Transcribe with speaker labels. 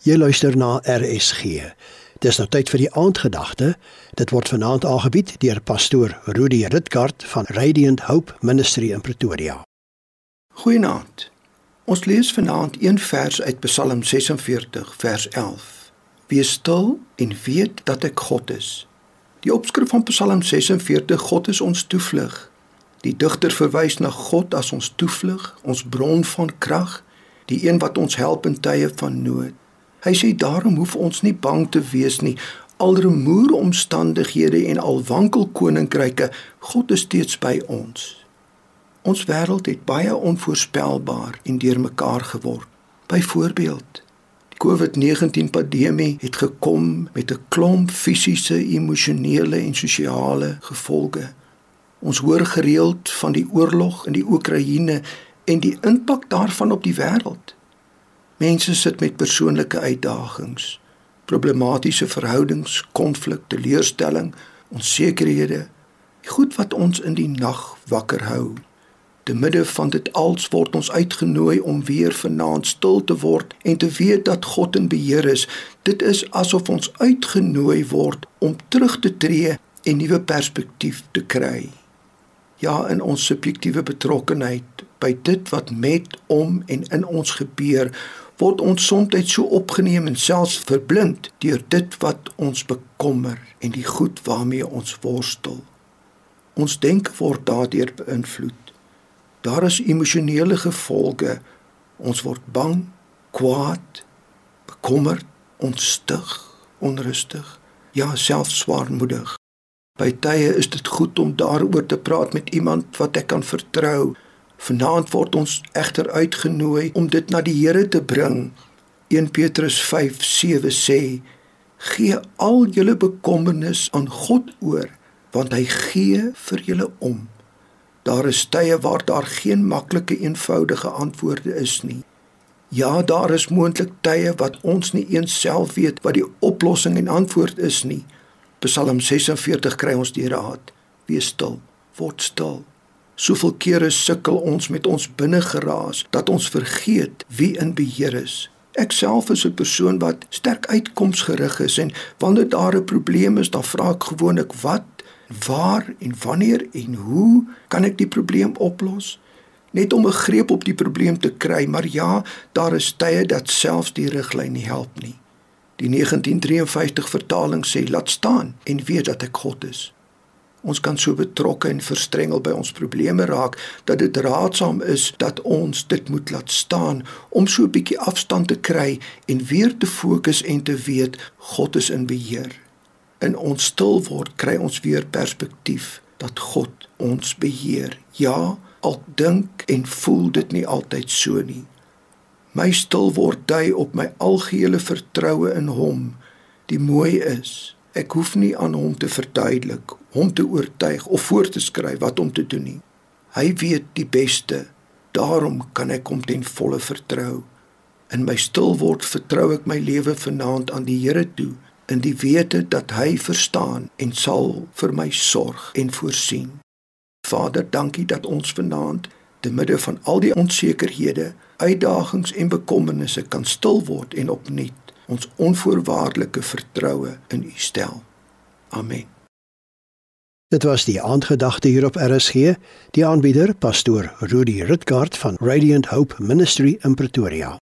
Speaker 1: Jy luister na RSG. Dis nou tyd vir die aandgedagte. Dit word vanaand aangebied deur pastoor Rudy Ritgard van Radiant Hope Ministry in Pretoria.
Speaker 2: Goeienaand. Ons lees vanaand een vers uit Psalm 46 vers 11. Wees stil en weet dat ek God is. Die opskrif van Psalm 46 God is ons toevlug. Die digter verwys na God as ons toevlug, ons bron van krag, die een wat ons help in tye van nood. Hy sê daarom hoef ons nie bang te wees nie. Al rumoer omstandighede en al wankel koninkryke, God is steeds by ons. Ons wêreld het baie onvoorspelbaar en deurmekaar geword. Byvoorbeeld, die COVID-19 pandemie het gekom met 'n klomp fisiese, emosionele en sosiale gevolge. Ons hoor gereeld van die oorlog in die Oekraïne en die impak daarvan op die wêreld. Mense sit met persoonlike uitdagings, problematiese verhoudings, konflik, teleurstelling, onsekerhede, goed wat ons in die nag wakker hou. Te midde van dit alles word ons uitgenooi om weer vanaand stil te word en te weet dat God in beheer is. Dit is asof ons uitgenooi word om terug te tree en nuwe perspektief te kry. Ja, in ons subjektiewe betrokkenheid by dit wat met om en in ons gebeur, word ons soms so opgeneem en selfs verblind deur dit wat ons bekommer en die goed waarmee ons worstel. Ons denke word daardeur beïnvloed. Daar is emosionele gevolge. Ons word bang, kwaad, bekommerd, ontstig, onrustig, ja, selfs swaarmoedig. By tye is dit goed om daaroor te praat met iemand wat ek kan vertrou Vanaand word ons egter uitgenooi om dit na die Here te bring. 1 Petrus 5:7 sê: "Gee al julle bekommernis aan God oor, want hy gee vir julle om." Daar is tye waar daar geen maklike eenvoudige antwoorde is nie. Ja, daar is moontlik tye wat ons nie eens self weet wat die oplossing en antwoord is nie. Psalm 46 kry ons die raad: Wees stil, word stil. Soveel kere sukkel ons met ons binnengeraas dat ons vergeet wie in beheer is. Ek self is 'n persoon wat sterk uitkomsgerig is en wanneer daar 'n probleem is, dan vra ek gewoonlik wat, waar en wanneer en hoe kan ek die probleem oplos? Net om 'n greep op die probleem te kry, maar ja, daar is tye dat selfs die riglyn nie help nie. Die 1953 vertaling sê: "Laat staan en weet dat ek God is." Ons kan so betrokke en verstrengel by ons probleme raak dat dit raadsaam is dat ons dit moet laat staan om so 'n bietjie afstand te kry en weer te fokus en te weet God is in beheer. In ons stil word kry ons weer perspektief dat God ons beheer. Ja, al dink en voel dit nie altyd so nie. My stil word dui op my algehele vertroue in Hom. Die mooi is Ek hoef nie aan hom te verduidelik, hom te oortuig of voor te skryf wat om te doen nie. Hy weet die beste. Daarom kan ek hom ten volle vertrou. In my stil word vertrou ek my lewe vanaand aan die Here toe in die wete dat hy verstaan en sal vir my sorg en voorsien. Vader, dankie dat ons vanaand te midde van al die onsekerhede, uitdagings en bekommernisse kan stil word en opnuut ons onvoorwaardelike vertroue in U stel. Amen.
Speaker 1: Dit was die aandgedagte hier op RSG, die aanbieder pastoor Rudy Ritgard van Radiant Hope Ministry in Pretoria.